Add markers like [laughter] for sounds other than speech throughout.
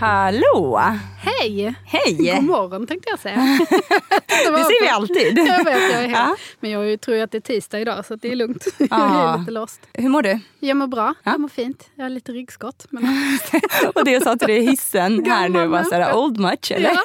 Hallå! Hej! Hej! God morgon tänkte jag säga. [laughs] Det var ser vi alltid. Jag vet, jag är helt. Ja. Men jag ju- tror ju att det är tisdag idag så det är lugnt. [laughs] Jag Ja. är lite lost. Hur mår du? Jag mår bra, Ja. jag mår fint. Jag har lite ryggskott. Men... [laughs] Och det jag sa till dig i hissen här nu var såhär old much eller? Ja.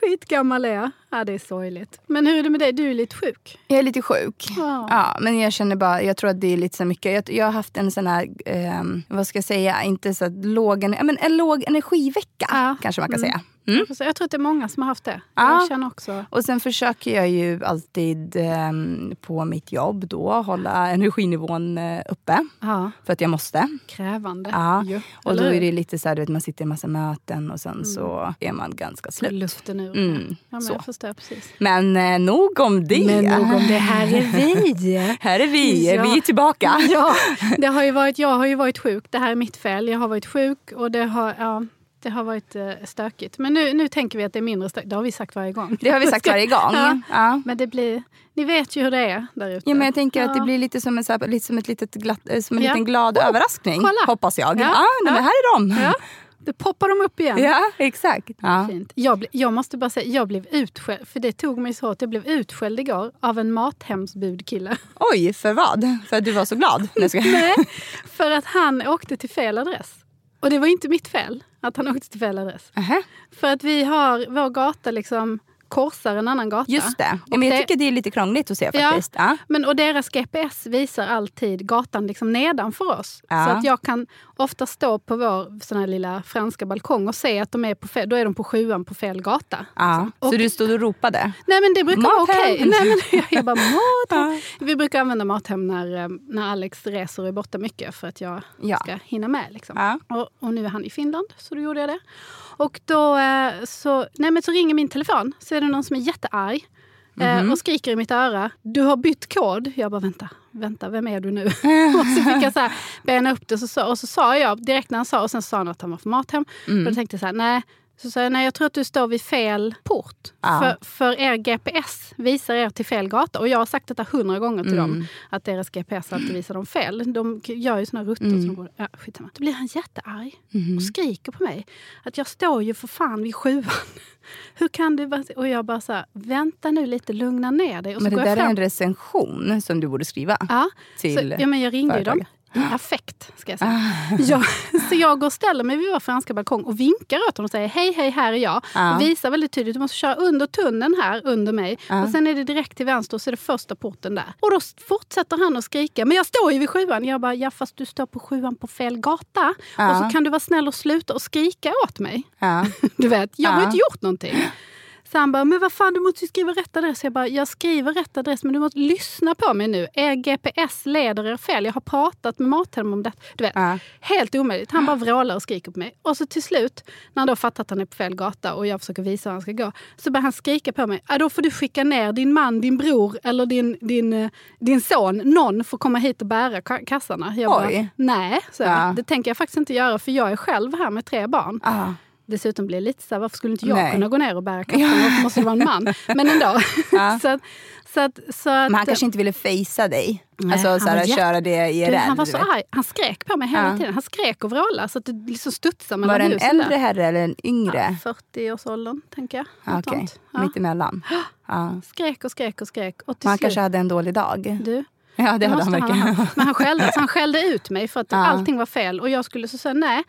Skitgammal är jag. Ja, det är sorgligt. Men hur är det med dig? Du är lite sjuk. Jag är lite sjuk. Ja. Ja, men jag känner bara, jag tror att det är lite så mycket. Jag, jag har haft en sån här, ehm, vad ska jag säga, inte så låg, men en låg energivecka Ja. kanske man kan Mm. säga. Mm. Jag tror att det är många som har haft det. Ja. Jag känner också. Och sen försöker jag ju alltid ehm, på mitt jobb då hålla energinivån eh, uppe. Ja, För att jag måste. krävande. Ja. ju. Och då är det lite så här, du vet, man sitter i massa möten och sen så är man ganska slut. Luften ur. Mm, ja, men så. jag förstår precis. Men eh, nog om det. Men nog om det. Här är vi. [laughs] Här är vi, Ja. vi är tillbaka. Ja, [laughs] det har ju varit, jag har ju varit sjuk. Det här är mitt fel. Jag har varit sjuk och det har, ja, det har varit eh, stökigt. Men nu, nu tänker vi att det är mindre stökigt. Det har vi sagt varje gång. Det har vi sagt [laughs] varje gång. Ja. Ja. Men det blir, ni vet ju hur det är där ute. Ja, men jag tänker att det Ja. blir lite som en, så här, lite som ett litet glatt, eh, som en Ja. liten glad Oh, överraskning. kolla. Hoppas jag. Ja. Ja. nej, men här är de. Ja, det poppar de upp igen. Ja, exakt. Ja. Fint. Jag, jag måste bara säga, jag blev utskälld, för det tog mig så hårt. Jag blev utskälld igår av en mathemsbudkille. Oj, för vad? För att du var så glad? Nej, [laughs] [laughs] för att han åkte till fel adress. Och det var inte mitt fel att han åkte till fel adress. Nähä. För att vi har, vår gata liksom korsar en annan gata. Just det. Ja, Och men jag det- tycker det är lite krångligt att se Ja. faktiskt. Ja. Men, och deras GPS visar alltid gatan liksom nedanför oss. Ja. Så att jag kan ofta stå på vår sån här lilla franska balkong och se att de är på fel, då är de på sjuan på fel gata. Ja. liksom. Så Och- du stod och ropade? Nej men det brukar vara Mathem. okej. Nej, men [laughs] jag bara Mathem. Vi brukar använda Mathem när, eh, när Alex reser och är borta mycket för att jag Ja. ska hinna med. Liksom. Ja. Och, och nu är han i Finland, så då gjorde jag det. Och då eh, så, nej, men så ringer min telefon, så är det någon som är jättearg. Eh, Och skriker i mitt öra, du har bytt kod. Jag bara, vänta, vänta, vem är du nu? [laughs] och så fick jag så här, bena upp det. Så, och så sa jag direkt när han sa, och sen sa han att han var från Mathem. Och då tänkte jag så här, nej. Så sa jag, nej jag tror att du står vid fel port. Ja. För, för er GPS visar er till fel gata. Och jag har sagt detta hundra gånger till dem. Att deras GPS alltid visar dem fel. De gör ju såna rutter som går... Ja, skitsamma. Då blir han jättearg och skriker på mig. Att jag står ju för fan vid sjuan. [laughs] Hur kan du... Och jag bara så här, vänta nu lite, lugna ner dig. Och Men så det går där jag är fram. en recension som du borde skriva. Ja, till så, ja, men jag ringde ju dem. Affekt, ska jag säga. Jag, så jag går och ställer mig vid vår franska balkong och vinkar åt honom och säger hej, hej, här är jag. Ja. Och visar väldigt tydligt, du måste köra under tunneln här under mig. Och sen är det direkt till vänster och så är det första porten där. Och då fortsätter han att skrika, men jag står ju vid sjuan. Jag bara, ja fast du står på sjuan på fel gata. Ja. Och så kan du vara snäll och sluta och skrika åt mig. Ja. [laughs] Du vet, jag har Ja. inte gjort någonting. Så han bara, men vad fan du måste skriva rätt adress. Jag bara, jag skriver rätt adress men du måste lyssna på mig nu. Er GPS leder er fel. Jag har pratat med Mathem om det. Du vet, Ja. helt omöjligt. Han bara vrålar och skriker på mig. Och så till slut, när han då fattar att han är på fel gata och jag försöker visa hur han ska gå, så börjar han skrika på mig. "Ja, Då får du skicka ner din man, din bror eller din, din, eh, din son. Någon får komma hit och bära ka- kassarna. Jag bara, Oj. nej, så Ja. det tänker jag faktiskt inte göra för jag är själv här med tre barn. Ja. Dessutom blir det lite så här, varför skulle inte jag Nej. kunna gå ner och bära kassarna? [laughs] Varför måste det vara en man? Men ändå. [laughs] Ja. [laughs] så att, så att, så att, Men han kanske inte ville fejsa dig. Nej, alltså han så här, var jätte- köra det IRL. du, han var så arg. Han skrek på mig hela Ja. tiden. Han skrek och vrålade så att det liksom studsade mellan Var det en äldre där. herre eller en yngre? 40-årsåldern, tänker jag. Ja, Okej. Ja. mittemellan. [gasps] Ja. Skrek och skrek och skrek. Och han kanske hade en dålig dag. du, Ja, det hade han verkligen. ha haft. Men han skällde, så han skällde ut mig för att Ja. allting var fel. Och jag skulle så säga nej,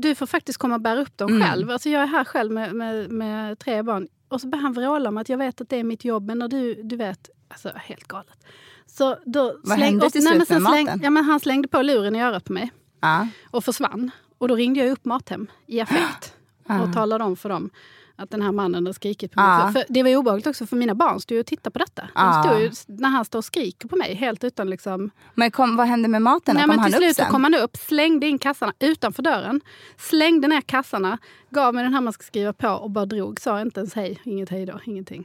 du får faktiskt komma och bära upp dem Mm. själv. Alltså jag är här själv med, med, med tre barn. Och så börjar han vråla om att jag vet att det är mitt jobb, men när du, du vet, alltså helt galet. Så då Vad hände och- till slut med släng- maten? Ja, men han slängde på luren i örat på mig Ja. och försvann. Och då ringde jag upp Mathem i affekt [gasps] och talade om för dem att den här mannen har skrikit på mig. Ja. För, det var ju obehagligt också för mina barn stod ju och tittade på detta. Stod ju, när han står och skriker på mig helt utan liksom... Men kom, vad hände med maten? Nej, kom men han till upp slut så sen? kom han upp, slängde in kassarna utanför dörren. Slängde ner kassarna, gav mig den här man ska skriva på och bara drog. Sa inte ens hej, inget hej då, ingenting.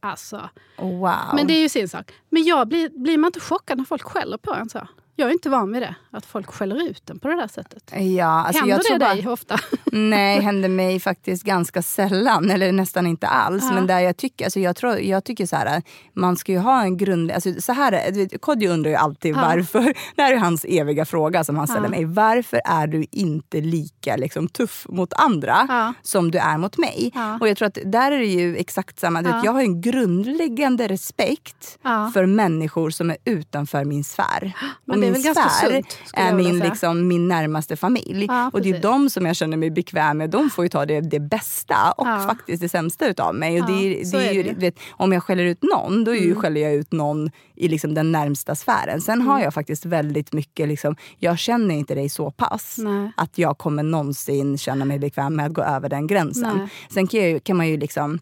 Alltså. Wow. Men det är ju sin sak. Men jag blir, blir man inte chockad när folk skäller på en så? Jag är inte van vid det, att folk skäller ut en på det där sättet. Ja, alltså Händer jag tror det bara, dig ofta? [laughs] Nej, händer mig faktiskt ganska sällan, eller nästan inte alls. Ja. Men där jag tycker, alltså jag, tror, jag tycker så här, man ska ju ha en grund... Alltså så här, Kodjo undrar ju alltid Ja. varför. [laughs] Det här är hans eviga fråga som han ställer Ja. mig. Varför är du inte lika liksom, tuff mot andra som du är mot mig? Och jag tror att där är det ju exakt samma. Vet, Ja. jag har en grundläggande respekt för människor som är utanför min sfär. Men det är min liksom, min närmaste familj. Ja, och det är de som jag känner mig bekväm med. De får ju ta det, det bästa och Ja. faktiskt det sämsta utav mig. Och Ja, det, är- det är ju, det vet, om jag skäller ut någon, då Mm. skäller jag ut någon i liksom den närmsta sfären. Sen Mm. har jag faktiskt väldigt mycket, liksom, jag känner inte dig så pass Nej. att jag kommer någonsin känna mig bekväm med att gå över den gränsen. Nej. Sen kan, jag, kan man ju liksom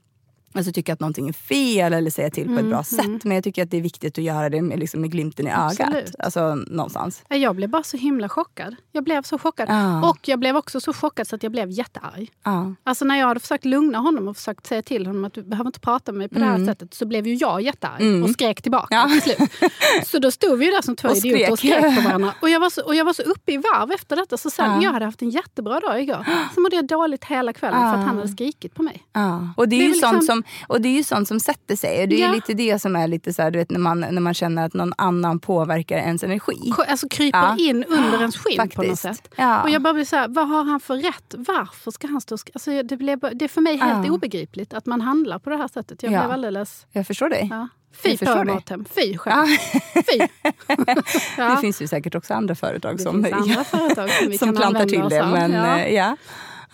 Alltså tycka att någonting är fel eller säga till på ett Mm, bra sätt. Men jag tycker att det är viktigt att göra det med, liksom, med glimten i ögat. Alltså någonstans. Jag blev bara så himla chockad. Jag blev så chockad. Ja. Och jag blev också så chockad så att jag blev jättearg. Ja. Alltså när jag hade försökt lugna honom och försökt säga till honom att du behöver inte prata med mig på det här sättet så blev ju jag jättearg och skrek tillbaka Mm. Ja. till slut. [laughs] Så då stod vi ju där som två Och idioter och skrek. skrek på varandra. Och jag var så, och jag var så uppe i varv efter detta så sen, Ja. jag hade haft en jättebra dag igår. [gasps] Så mådde jag dåligt hela kvällen för att han hade skrikit på mig. Och, det är Det är ju sånt liksom- som, och det är ju sånt som sätter sig. Och det är Ja. ju lite det som är lite så här, du vet, när, man, när man känner att någon annan påverkar ens energi. Alltså kryper Ja. in under ens skinn på något Faktiskt. sätt. Ja. Och jag bara blir så här, vad har han för rätt? Varför ska han stå och alltså det, blev, det är för mig helt obegripligt att man handlar på det här sättet. Jag Ja. blev alldeles... Jag förstår dig. Fy. Mathem. Fy själv. Fy. [laughs] [laughs] Ja. Det finns ju säkert också andra företag Det som, [laughs] andra företag som som plantar till det. Men Ja. ja,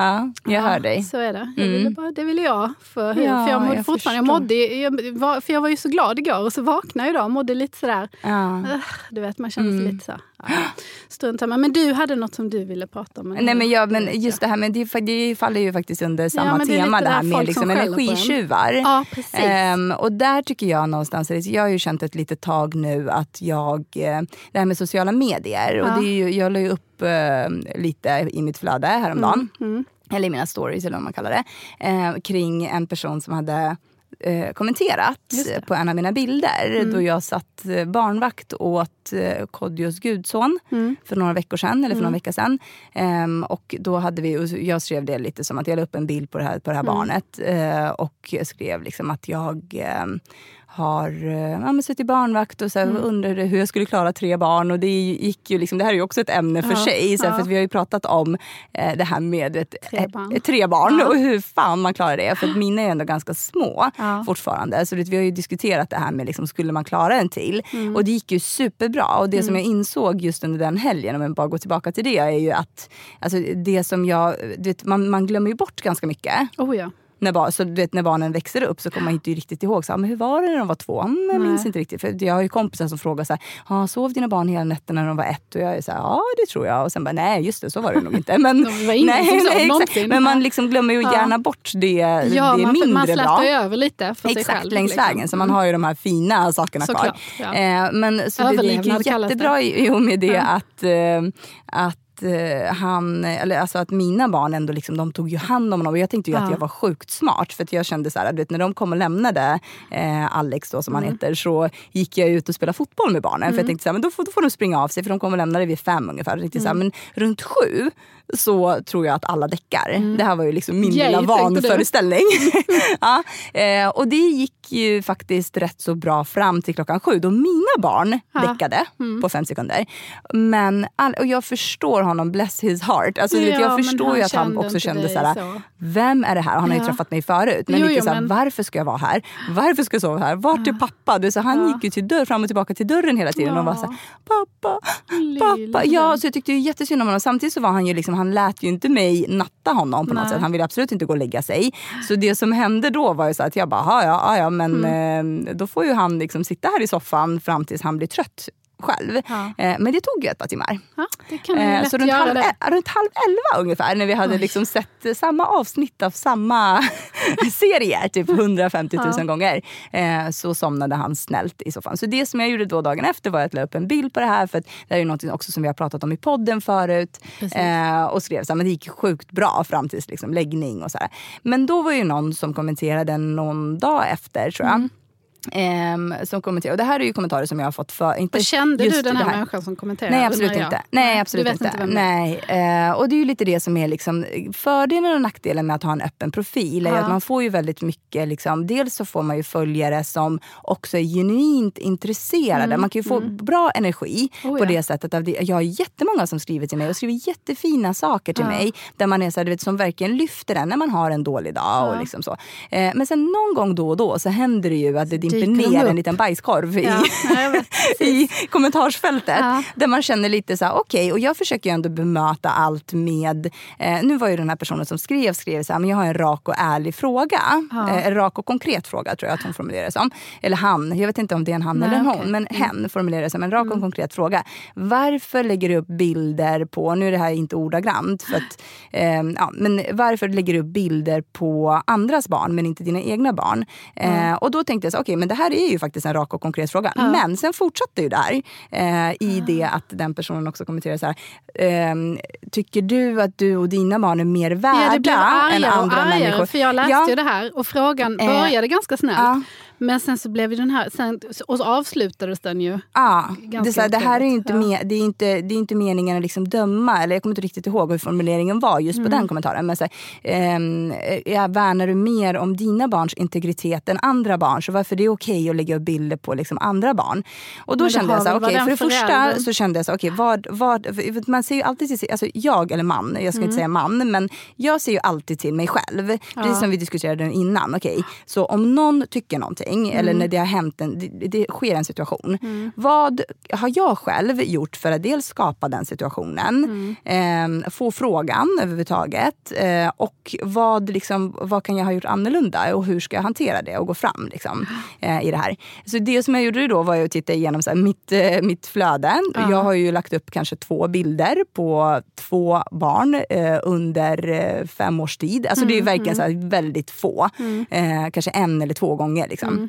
ja. ja jag Ja, hör dig. Så är det. Jag Mm. ville bara, det ville jag. För, Ja, för jag mådde jag fortfarande, jag mådde, jag var, för jag var ju så glad igår och så vaknade jag idag och mådde lite sådär, Ja. Du vet man känner sig Mm. lite så. Ja. Strunt samma. Men du hade något som du ville prata om. Nej men, ja, men just det här med det, det faller ju faktiskt under samma är tema det här med liksom energitjuvar. Ja, precis. Ehm, och där tycker jag någonstans, jag har ju känt ett litet tag nu att jag, eh, det här med sociala medier, och Ja. det är ju, jag la ju upp eh, lite i mitt flöde häromdagen, Mm. Eller i mina stories eller vad man kallar det, eh, kring en person som hade eh, kommenterat. Mm. på en av mina bilder då jag satt eh, barnvakt åt eh, Kodjos gudson Mm. för några veckor sedan, eller för några veckor sedan. Ehm, och då hade vi, och jag skrev det lite som att jag la upp en bild på det här, på det här Mm. barnet eh, och skrev liksom att jag ehm, har eh, ja, men suttit barnvakt och så här, Mm. undrade hur jag skulle klara tre barn. Och det, gick ju liksom, det här är ju också ett ämne för Ja, sig. Så här, ja. för vi har ju pratat om eh, det här med ett, Tre barn. eh, tre barn Ja. och hur fan man klarar det. För att [gasps] mina är ändå ganska små fortfarande. Så det, vi har ju diskuterat det här med liksom, skulle man klara en till. Mm. Och det gick ju superbra. Och det som jag insåg just under den helgen, om jag bara går tillbaka till det, är ju att alltså, det som jag, vet, man, man glömmer ju bort ganska mycket. Oh ja. När, bar, så, du vet, när barnen växer upp så kommer man inte riktigt ihåg. Så, här, men hur var det när de var två? Mm, jag minns Nej. inte riktigt. För jag har ju kompisar som frågar så här, ah, sov dina barn hela nätterna när de var ett? Och jag är så här, ja det tror jag. Och sen bara, nej just det, så var det nog inte. [laughs] [laughs] Men, exakt. någonsin. Men man liksom glömmer ju Ja. gärna bort det, Ja, det man, mindre man bra. slätar ju över lite för sig Exakt, själv. längs liksom. vägen. Så man har ju de här fina sakerna Såklart, kvar. ja. Eh, men så det, det gick ju Överlevnad kallas det. jättebra i, jo, med det Ja. att, eh, att eh, han, eller alltså att mina barn ändå liksom, de tog ju hand om honom. Och jag tänkte ju att Ja. jag var sjukt smart. För att jag kände så här, vet, när de kom och lämnade eh, Alex då, som han Mm. heter så gick jag ut och spelade fotboll med barnen. För jag tänkte så här, men då får, då får de springa av sig för de kommer och lämna det vid fem ungefär. Jag tänkte så här, Mm. men runt sju så tror jag att alla däckar. Det här var ju liksom min Yay, lilla vanföreställning. [laughs] [laughs] ja, eh, och det gick ju faktiskt rätt så bra fram till klockan sju då mina barn Ja. däckade Mm. på fem sekunder. Men all, och jag förstår honom, bless his heart. Alltså, Ja, jag förstår ju att han också kände så här, så. vem är det här? Han har ju Ja. träffat mig förut. Men Jo, lite jo, så här, men- varför ska jag vara här? Varför ska jag sova här? Vart är pappa? Du, så han Ja. gick ju till dörr, fram och tillbaka till dörren hela tiden och var så här, pappa, pappa. Ja, vän. så jag tyckte ju jättesynd om honom. Samtidigt så var han ju liksom, han lät ju inte mig natta honom på något Nej. sätt. Han ville absolut inte gå och lägga sig. Så det som hände då var ju så att jag bara, "Ja, ja, ja, ja men Mm. eh, då får ju han liksom sitta här i soffan fram tills han blir trött själv. Ja. Eh, men det tog ju ett par timmar. Ja, det kan man Eh, så runt halv, eh, runt halv elva ungefär när vi hade Oj. liksom sett samma avsnitt av samma [laughs] serie typ 150 000 Ja. gånger. Eh, så somnade han snällt i soffan. Så det som jag gjorde då dagen efter var att lägga upp en bild på det här för det här är ju något också som vi har pratat om i podden förut. Precis. Eh, och skrev så här, men det gick sjukt bra fram till liksom, läggning och så här. Men då var ju någon som kommenterade någon dag efter tror jag. Mm. Ehm, som kommenterade. Och det här är ju kommentarer som jag har fått för... Inte Och kände just du den det här, människan som kommenterade? Nej absolut inte. Nej, absolut inte. inte? Nej. Eh, och det är ju lite det som är liksom fördelen och nackdelen med att ha en öppen profil. Är Ja. att man får ju väldigt mycket, liksom, dels så får man ju följare som också är genuint intresserade. Man kan ju få bra energi Mm, Oh, på ja. det sättet. Av det. Jag har jättemånga som skriver till mig och skriver jättefina saker till Ja. mig. Där man är så här, du vet, som verkligen lyfter en när man har en dålig dag. Och liksom så. Eh, men sen någon gång då och då så händer det ju att det dimper ner en liten bajskorv i, Ja, [laughs] vet. i kommentarsfältet. Ja. Där man känner lite så här, okej, och jag försöker ju ändå bemöta allt med, eh, nu var ju den här personen som skrev, skrev så här, men jag har en rak och ärlig fråga. Ja. Eh, en rak och konkret fråga tror jag att hon formulerade det som. Eller han, jag vet inte om det är en han Nej, eller en hon, okej. Mm. men hen formulerade det som en rak och konkret fråga. Varför lägger du upp bilder på, nu är det här inte ordagrant, för att, eh, ja, men varför lägger du upp bilder på andras barn men inte dina egna barn? Eh, och då tänkte jag så, okej men det här är ju faktiskt en rak och konkret fråga. Men sen fortsatte ju där eh, i det att den personen också kommenterade så här, ehm, tycker du att du och dina barn är mer värda Ja, det blev än argare och andra argare människor? för jag läste Ja. ju det här och frågan Eh, började ganska snällt. Ja. Men sen så blev ju den här, sen, och så avslutades den ju. Ja, det, det här är inte, me, det är inte, det är inte meningen att liksom döma, eller jag kommer inte riktigt ihåg hur formuleringen var just Mm. på den kommentaren. Men så här, ehm, ja, värnar du mer om dina barns integritet än andra barn? Så varför är det okej att lägga upp bilder på liksom andra barn? Och då kände jag så här, okej, varit för det första så kände jag så okej, vad, vad, för man ser ju alltid till sig, alltså jag eller man, jag ska Mm. inte säga man, men jag ser ju alltid till mig själv. Precis som vi diskuterade innan. Okej, så om någon tycker någonting, Mm. eller när det har hänt en, det, det sker en situation. Vad har jag själv gjort för att dels skapa den situationen, Mm. eh, få frågan överhuvudtaget eh, och vad, liksom, vad kan jag ha gjort annorlunda och hur ska jag hantera det och gå fram liksom, [gasps] eh, i det här. Så det som jag gjorde då var att titta igenom så här, mitt, eh, mitt flöde. Jag har ju lagt upp kanske två bilder på två barn eh, under eh, fem års tid. Alltså det är ju verkligen så här, väldigt få. Eh, kanske en eller två gånger. Liksom.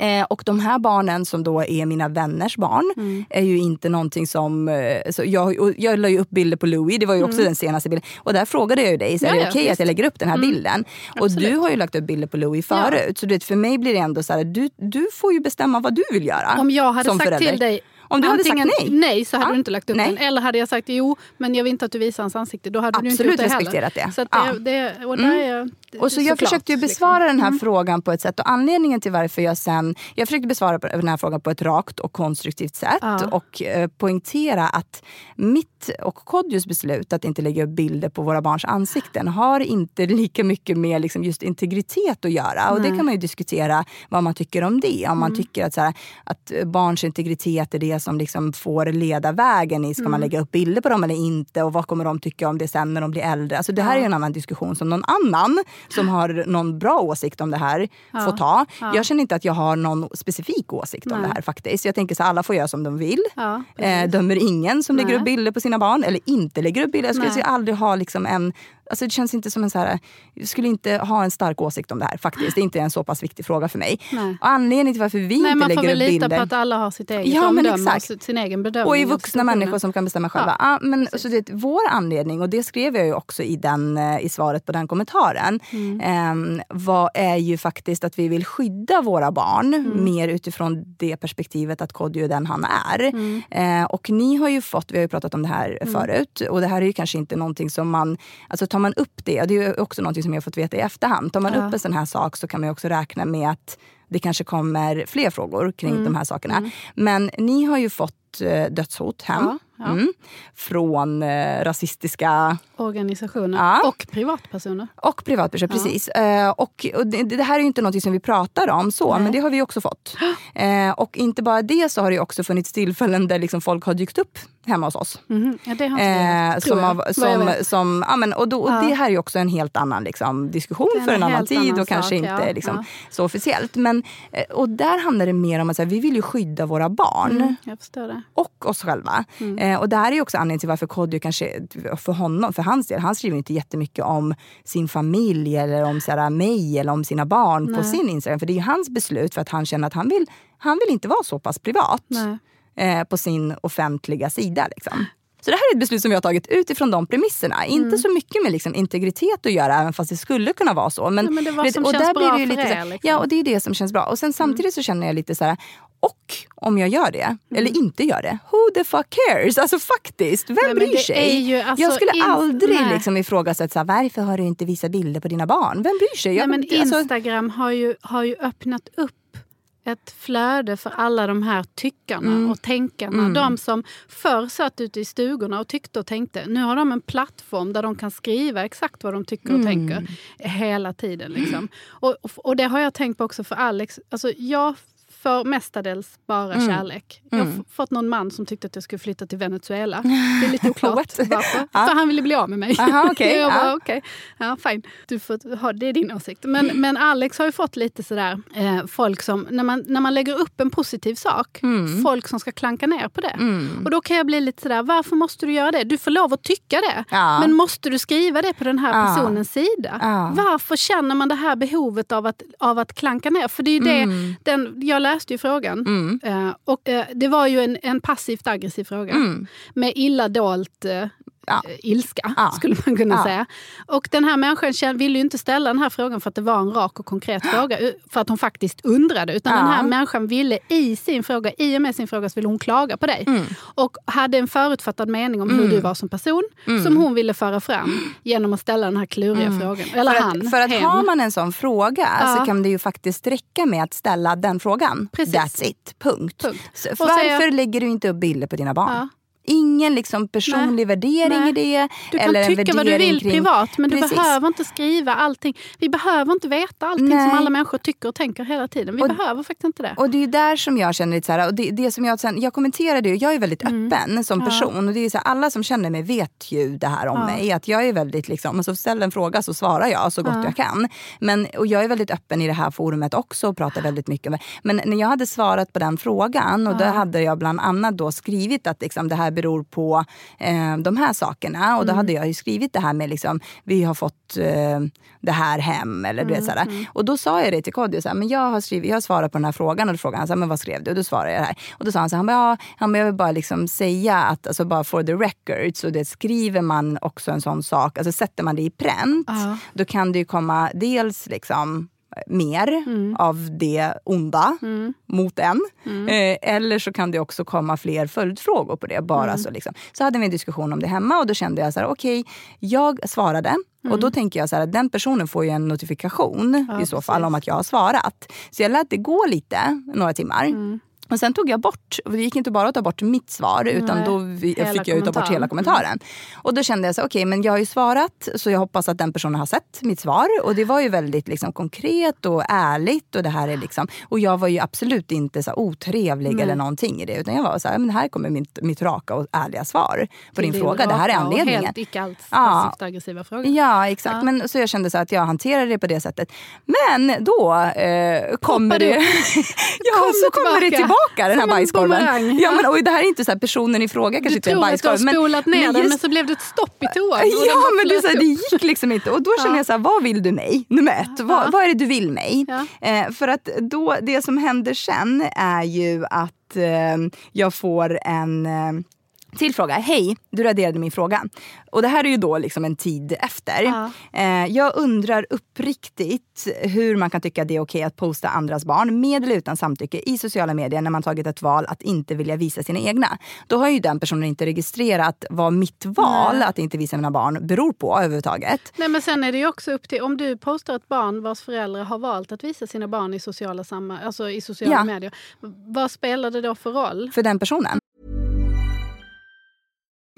Eh, och de här barnen som då är mina vänners barn Mm. är ju inte någonting som... Eh, så jag, jag la ju upp bilder på Louis, det var ju också den senaste bilden. Och där frågade jag ju dig, så är Mm. Ja, det ja, okej att visst. jag lägger upp den här bilden? Och Absolut. du har ju lagt upp bilder på Louis Ja. förut. Så du vet, för mig blir det ändå så här, du, du får ju bestämma vad du vill göra. Om jag hade sagt förälder. till dig Om du hade sagt antingen nej. så hade Ja, du inte lagt upp nej. den. Eller hade jag sagt jo, men jag vill inte att du visar hans ansikte. Då hade du inte Absolut gjort det heller. respekterat det. Så att Ja. Mm. det, och är, Och så jag försökte ju liksom. besvara den här frågan på ett sätt och anledningen till varför jag sen... Jag försökte besvara den här frågan på ett rakt och konstruktivt sätt Ja. och eh, poängtera att mitt och Kodjos beslut att inte lägga upp bilder på våra barns ansikten har inte [laughs] lika mycket med liksom just integritet att göra. Och det kan man ju diskutera vad man tycker om det. Om man tycker att, så här, att barns integritet är det som liksom får leda vägen i, ska man lägga upp bilder på dem eller inte? Och vad kommer de tycka om det sen när de blir äldre? Alltså det här är en annan diskussion som någon annan som har någon bra åsikt om det här får ta. Jag känner inte att jag har någon specifik åsikt om Nej. det här faktiskt. Jag tänker så här, alla får göra som de vill. Ja, eh, dömer ingen som lägger Nej. upp bilder på sina barn eller inte lägger upp bilder. Jag skulle aldrig ha liksom en Alltså det känns inte som en så här, jag skulle inte ha en stark åsikt om det här faktiskt. Det är inte en så pass viktig fråga för mig. Nej. Och anledningen till varför vi Nej, inte man får lägger väl upp lita bilder. på att alla har sitt eget Ja, omdöme exakt. och sin egen bedömning. Och av vuxna människor som kan bestämma själva. Ja. men, så det, vår anledning, och det skrev jag ju också i, den, eh, i svaret på den kommentaren, Mm. ehm, var, är ju faktiskt att vi vill skydda våra barn Mm. mer utifrån det perspektivet att Kodjo är den han är. Mm. Eh, och ni har ju fått, vi har ju pratat om det här förut, och det här är ju kanske inte någonting som man, alltså man upp det, och det är också någonting som jag har fått veta i efterhand, tar man Ja. upp en sån här sak så kan man också räkna med att det kanske kommer fler frågor kring Mm. de här sakerna. Men ni har ju fått eh, dödshot hem. Ja. Ja. Mm. Från eh, rasistiska Organisationer Ja. och privatpersoner. och privatpersoner. Precis. Eh, och, och det, det här är inte något som vi pratar om så, men det har vi också fått. Eh, och inte bara det så har det också funnits tillfällen där liksom folk har dykt upp hemma hos oss. Mhm. Ja, det har inte Eh, som, av, ja, men, och då, och Ja. Det här är också en helt annan liksom, diskussion är för en en annan tid annan och kanske sak, inte ja. liksom, Ja. så officiellt. Men, eh, och där handlar det mer om att här, vi vill ju skydda våra barn Mm, och oss själva. Mm. Eh, och det här är ju också anledningen till varför Kodjo kanske, för honom, för hans del, han skriver inte jättemycket om sin familj eller om så här, mig eller om sina barn på Nej. sin Instagram. För det är ju hans beslut för att han känner att han vill, han vill inte vara så pass privat eh, på sin offentliga sida. Liksom. Så det här är ett beslut som vi har tagit utifrån de premisserna. Mm. Inte så mycket med liksom integritet att göra, även fast det skulle kunna vara så. Men, Ja, men det var vet- som och känns där bra blir det ju lite er, liksom. Ja, och det är det som känns bra. Och sen samtidigt så känner jag lite så här, och om jag gör det, eller inte gör det, who the fuck cares? Alltså faktiskt, vem Nej, bryr sig? ju, alltså, jag skulle in- aldrig nej. liksom ifrågasätta, varför har du inte visat bilder på dina barn? Vem bryr sig? Nej, Jag, men alltså, Instagram har, ju, har ju öppnat upp ett flöde för alla de här tyckarna Mm. och tänkarna. De som förr satt ute i stugorna och tyckte och tänkte. Nu har de en plattform där de kan skriva exakt vad de tycker och Mm. tänker hela tiden. Liksom. [clears throat] Och, och, och det har jag tänkt på också för Alex. Alltså, jag får mestadels bara Mm. kärlek. Jag har f- fått någon man som tyckte att jag skulle flytta till Venezuela. [laughs] Det är lite oklart varför. [laughs] Ja. För han ville bli av med mig. Aha, okej, [laughs] jag bara, ja. okej. Ja, fine. Du får ha, det är din åsikt. Men, men Alex har ju fått lite sådär, eh, folk som, när man, när man lägger upp en positiv sak, Mm. folk som ska klanka ner på det. Och då kan jag bli lite sådär, varför måste du göra det? Du får lov att tycka det. Ja. Men måste du skriva det på den här Ja. personens sida? Ja. Varför känner man det här behovet av att, av att klanka ner? För det är ju det, Mm. den, jag läste ju frågan. Eh, och eh, det var ju en, en passivt aggressiv fråga. Med illa dolt eh, Ja. eh, ilska, Ja. skulle man kunna Ja. säga. Och den här människan ville ju inte ställa den här frågan för att det var en rak och konkret fråga. För att hon faktiskt undrade. Utan den här människan ville i sin fråga, i och med sin fråga så ville hon klaga på dig. Mm. Och hade en förutfattad mening om hur du var som person. Som hon ville föra fram genom att ställa den här kluriga frågan. Eller Mm. för han, att, för att hen. har man en sån fråga så kan det ju faktiskt räcka med att ställa den frågan. Precis. That's it. Punkt. Punkt. Så varför säga- lägger du inte upp bilder på dina barn? Ingen liksom personlig värdering Nej. i det. Du kan eller tycka vad du vill kring- privat men du Precis. behöver inte skriva allting. Vi behöver inte veta allting Nej. som alla människor tycker och tänker hela tiden. Vi Och- behöver faktiskt inte det. Och det är där som jag känner lite så här, och det, det som jag sen, jag kommenterade ju, jag är väldigt Mm. öppen som person. Och det är så här, alla som känner mig vet ju det här om Ja. mig. Att jag är väldigt liksom, alltså ställ en fråga så svarar jag så gott Ja. jag kan. Men, och jag är väldigt öppen i det här forumet också och pratar väldigt mycket om det. Men när jag hade svarat på den frågan och då hade jag bland annat då skrivit att liksom, det här beror på eh, de här sakerna. Och då hade jag ju skrivit det här med liksom, vi har fått eh, det här hem. Eller, du vet, så här. Och då sa jag det till Kodjo, men jag har, skrivit, jag har svarat på den här frågan. Och då frågade han, så här, men vad skrev du? Och då svarade jag det här. Och då sa han, så här, han bara, ja, han bara, jag vill bara liksom säga att, alltså bara for the record, så det skriver man också en sån sak, alltså sätter man det i pränt, Ja. då kan det ju komma dels liksom mer Mm. av det onda mot en. Mm. Eh, eller så kan det också komma fler följdfrågor på det. Bara Mm. så, liksom. så hade vi en diskussion om det hemma och då kände jag så här, okej, jag svarade. Och Mm. då tänker jag så här, den personen får ju en notifikation Ja, i så precis. fall om att jag har svarat. Så jag lät det gå lite, några timmar. Mm. Och sen tog jag bort, och det gick inte bara att ta bort mitt svar utan Nej, då fick jag ju ta bort hela kommentaren. Och då kände jag så okej men jag har ju svarat så jag hoppas att den personen har sett mitt svar. Och det var ju väldigt liksom, konkret och ärligt. Och, det här är liksom, och jag var ju absolut inte så otrevlig eller någonting i det. Utan jag var så här, men här kommer mitt, mitt raka och ärliga svar på Till din fråga. Det här är raka och anledningen. helt icke alls Ja. aggressiva fråga. Ja, exakt. Ja. Men, så jag kände så att jag hanterade det på det sättet. Men då eh, kommer det... [laughs] ja, så kommer det tillbaka. Tillbaka, den här bajskorven. Ja, men, och det här är inte så här, personen i fråga kanske Du inte är en tror att du har bajskorv. spolat ner den just- men så blev det ett stopp i toan. den Ja, men det, så här, det gick liksom inte. Och då känner Ja. jag så här, vad vill du mig? Nummer ett, vad, Ja. vad är det du vill mig? Ja. Eh, för att då, det som händer sen är ju att eh, jag får en eh, till fråga. Hej, du raderade min fråga. Och det här är ju då liksom en tid efter. Ja. Eh, jag undrar uppriktigt hur man kan tycka det är okej att posta andras barn med eller utan samtycke i sociala medier när man tagit ett val att inte vilja visa sina egna. Då har ju den personen inte registrerat vad mitt val Nej. att inte visa mina barn beror på överhuvudtaget. Nej, men sen är det också upp till, om du postar ett barn vars föräldrar har valt att visa sina barn i sociala, samma, alltså i sociala Ja. medier. Vad spelar det då för roll? För den personen.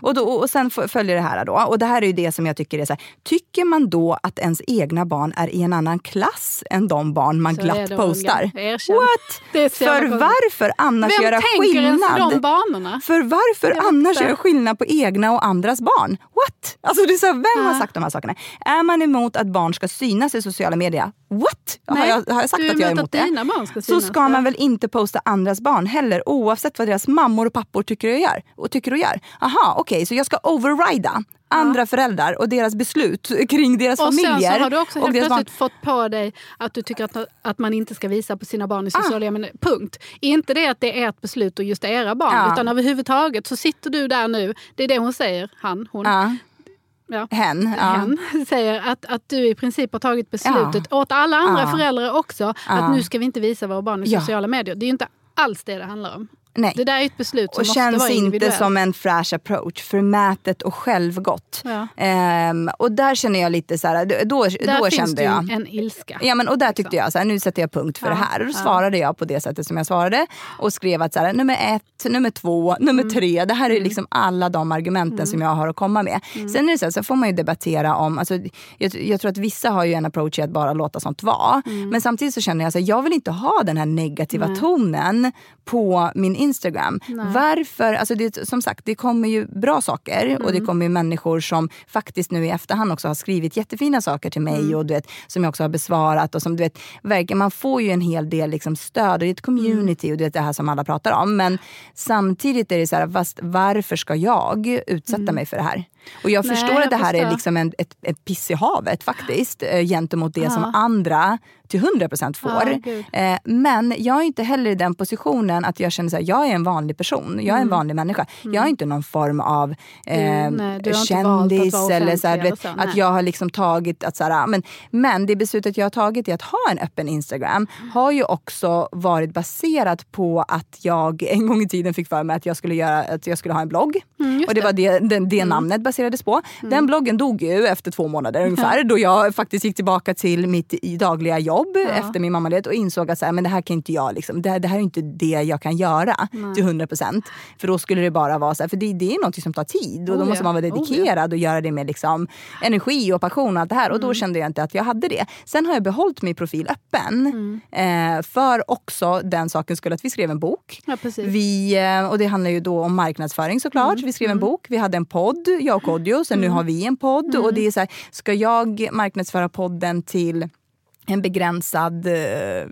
Och, då, och sen följer det här då. Och det här är ju det som jag tycker är så här. Tycker man då att ens egna barn är i en annan klass än de barn man Så glatt postar? What? [laughs] Så För varför annars Vem göra skillnad? de banorna? För varför annars göra skillnad på egna och andras barn? What? Alltså det är så här, vem har Ja. sagt de här sakerna? Är man emot att barn ska synas i sociala medier? What? har, Nej, jag, har jag sagt att jag är emot att det? barn ska så synas, ska ja. man väl inte posta andras barn heller oavsett vad deras mammor och pappor tycker och gör. Och tycker och gör. Aha, okej, så jag ska overrida andra föräldrar och deras beslut [laughs] kring deras Och familjer. sen så har du också och helt deras barn. plötsligt fått på dig att du tycker att, att man inte ska visa på sina barn i sociala medier. Punkt. Inte det att det är ert beslut och just era barn. Ja. Utan överhuvudtaget så sitter du där nu. Det är det hon säger, han, hon. Ja, Ja. hen. Ja. Hen [laughs] säger att, att du i princip har tagit beslutet åt alla andra Ja. föräldrar också. Att nu ska vi inte visa våra barn i Ja. sociala medier. Det är ju inte alls det det handlar om. Nej. Det där är ett beslut som och måste känns vara inte som en fräsch approach. Förmätet och självgott. Ja. Ehm, och där känner jag lite så här, då, Där då finns kände det ju jag. en ilska. Ja, men, och där tyckte liksom. jag så här, nu sätter jag punkt för Ja, det här. Och då ja. svarade jag på det sättet som jag svarade. Och skrev att så här, nummer ett, nummer två, nummer Mm. tre. Det här är liksom alla de argumenten som jag har att komma med. Mm. Sen är det så, här, så får man ju debattera om, alltså, jag, jag tror att vissa har ju en approach i att bara låta sånt vara. Mm. Men samtidigt så känner jag att jag vill inte ha den här negativa tonen på min Instagram. Varför? Alltså det, som sagt, det kommer ju bra saker och det Mm. kommer ju människor som faktiskt nu i efterhand också har skrivit jättefina saker till mig Mm. och du vet, som jag också har besvarat. Och som, du vet, man får ju en hel del liksom stöd och det är ett community och du vet, det här som alla pratar om. Men samtidigt är det så här, varför ska jag utsätta mig för det här? Och jag Mm. Nej, förstår att det jag här är förstår. liksom en, ett, ett piss i havet faktiskt eh, gentemot det som Ja. andra till 100% får. Ja. Eh, men jag är inte heller i den positionen att jag känner att jag är en vanlig person. Jag är en vanlig människa. Jag är inte någon form av eh, Mm. nej, att kändis vara eller så här, vet, så, att jag har liksom tagit att så här, men, men det beslutet jag har tagit i att ha en öppen Instagram har ju också varit baserat på att jag en gång i tiden fick för mig att jag skulle, göra, att jag skulle ha en blogg. Mm, och det var det, det, det namnet baserades på. Den bloggen dog ju efter två månader ungefär då jag faktiskt gick tillbaka till mitt dagliga jobb efter min mammaled och insåg att så här, men det här kan inte jag, liksom, det, här, det här är inte det jag kan göra till 100%. För då skulle det bara vara så här, för det, det är något som tar tid och då Oh, måste ja. man vara Oh, ja. dedikerad och göra det med liksom, energi och passion och allt det här. Och Mm. då kände jag inte att jag hade det. Sen har jag behållit min profil öppen. Mm. Eh, för också den saken skulle att vi skrev en bok. Ja. Vi, eh, och det handlar ju då om marknadsföring såklart. Mm. Vi skrev en bok, vi hade en podd, jag och Kodjo. Sen nu har vi en podd. Mm. Och det är så här, ska jag marknadsföra podden till en begränsad eh,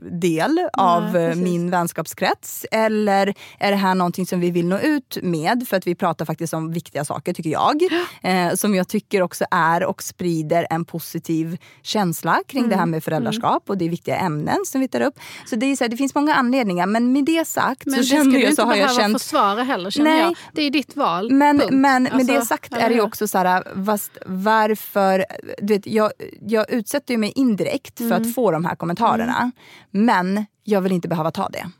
del av eh, precis. min vänskapskrets? Eller är det här någonting som vi vill nå ut med? För att vi pratar faktiskt om viktiga saker tycker jag. Eh, som jag tycker också är och sprider en positiv känsla kring Mm. det här med föräldraskap. Och det är viktiga ämnen som vi tar upp. Så det, är så här, det finns många anledningar. Men med det sagt Men så det ska känner du jag inte så har jag behöva känt försvara heller känner Nej. jag. Det är ditt val. men, punkt. men med Alltså, det sagt är det ju också så här, varför... Du vet, jag, jag utsätter ju mig indirekt för Mm. Att få de här kommentarerna. Men jag vill inte behöva ta det.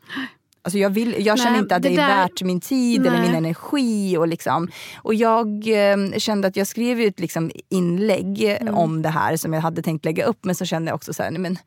Alltså jag, vill, jag känner Nej, inte att det, det är där- värt min tid eller Nej. min energi. Och, liksom, och jag eh, kände att jag skrev ju ett liksom, inlägg Mm. om det här som jag hade tänkt lägga upp. Men så kände jag också så här, men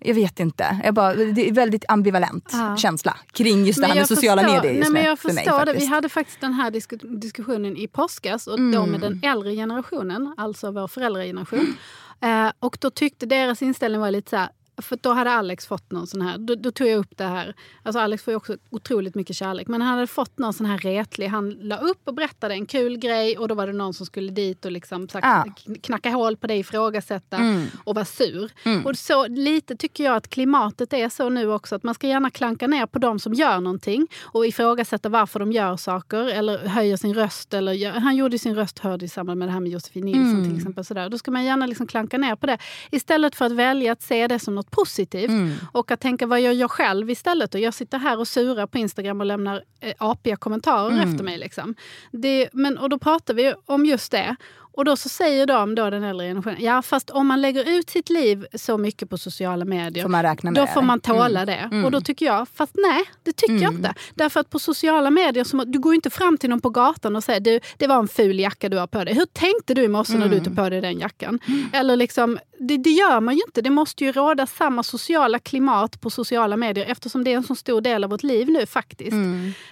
jag vet inte. Jag bara, det är väldigt ambivalent Ja. känsla kring just det här med sociala förstår- medier nej, men Jag för mig förstår det. Vi faktiskt. hade faktiskt den här disku diskussionen i påskas och då Mm. med den äldre generationen, alltså vår föräldrageneration. Eh, och då tyckte deras inställning var lite så här, för då hade Alex fått någon sån här, då, då tog jag upp det här. Alltså Alex får ju också otroligt mycket kärlek. Men han hade fått någon sån här retlig, han la upp och berättade en kul grej och då var det någon som skulle dit och liksom sagt, Ah. kn- knacka hål på dig, ifrågasätta Mm. och vara sur. Och så lite tycker jag att klimatet är så nu också att man ska gärna klanka ner på de som gör någonting och ifrågasätta varför de gör saker eller höjer sin röst. Eller gör, han gjorde sin röst hörd i samband med det här med Josefin Nilsson till exempel. Sådär. Då ska man gärna liksom klanka ner på det istället för att välja att se det som något positivt. Mm. Och att tänka vad gör jag själv istället? Och jag sitter här och surar på Instagram och lämnar eh, apiga kommentarer Mm. efter mig. Liksom. Det, men, och då pratar vi om just det. Och då så säger de, då den äldre generationen, ja fast om man lägger ut sitt liv så mycket på sociala medier, Får då får man tåla det. Och då tycker jag, fast nej, det tycker jag inte. Därför att på sociala medier, så, du går inte fram till någon på gatan och säger du, det var en ful jacka du har på dig. Hur tänkte du i morse när du tog på dig den jackan? Eller liksom, det, det gör man ju inte. Det måste ju råda samma sociala klimat på sociala medier eftersom det är en så stor del av vårt liv nu faktiskt.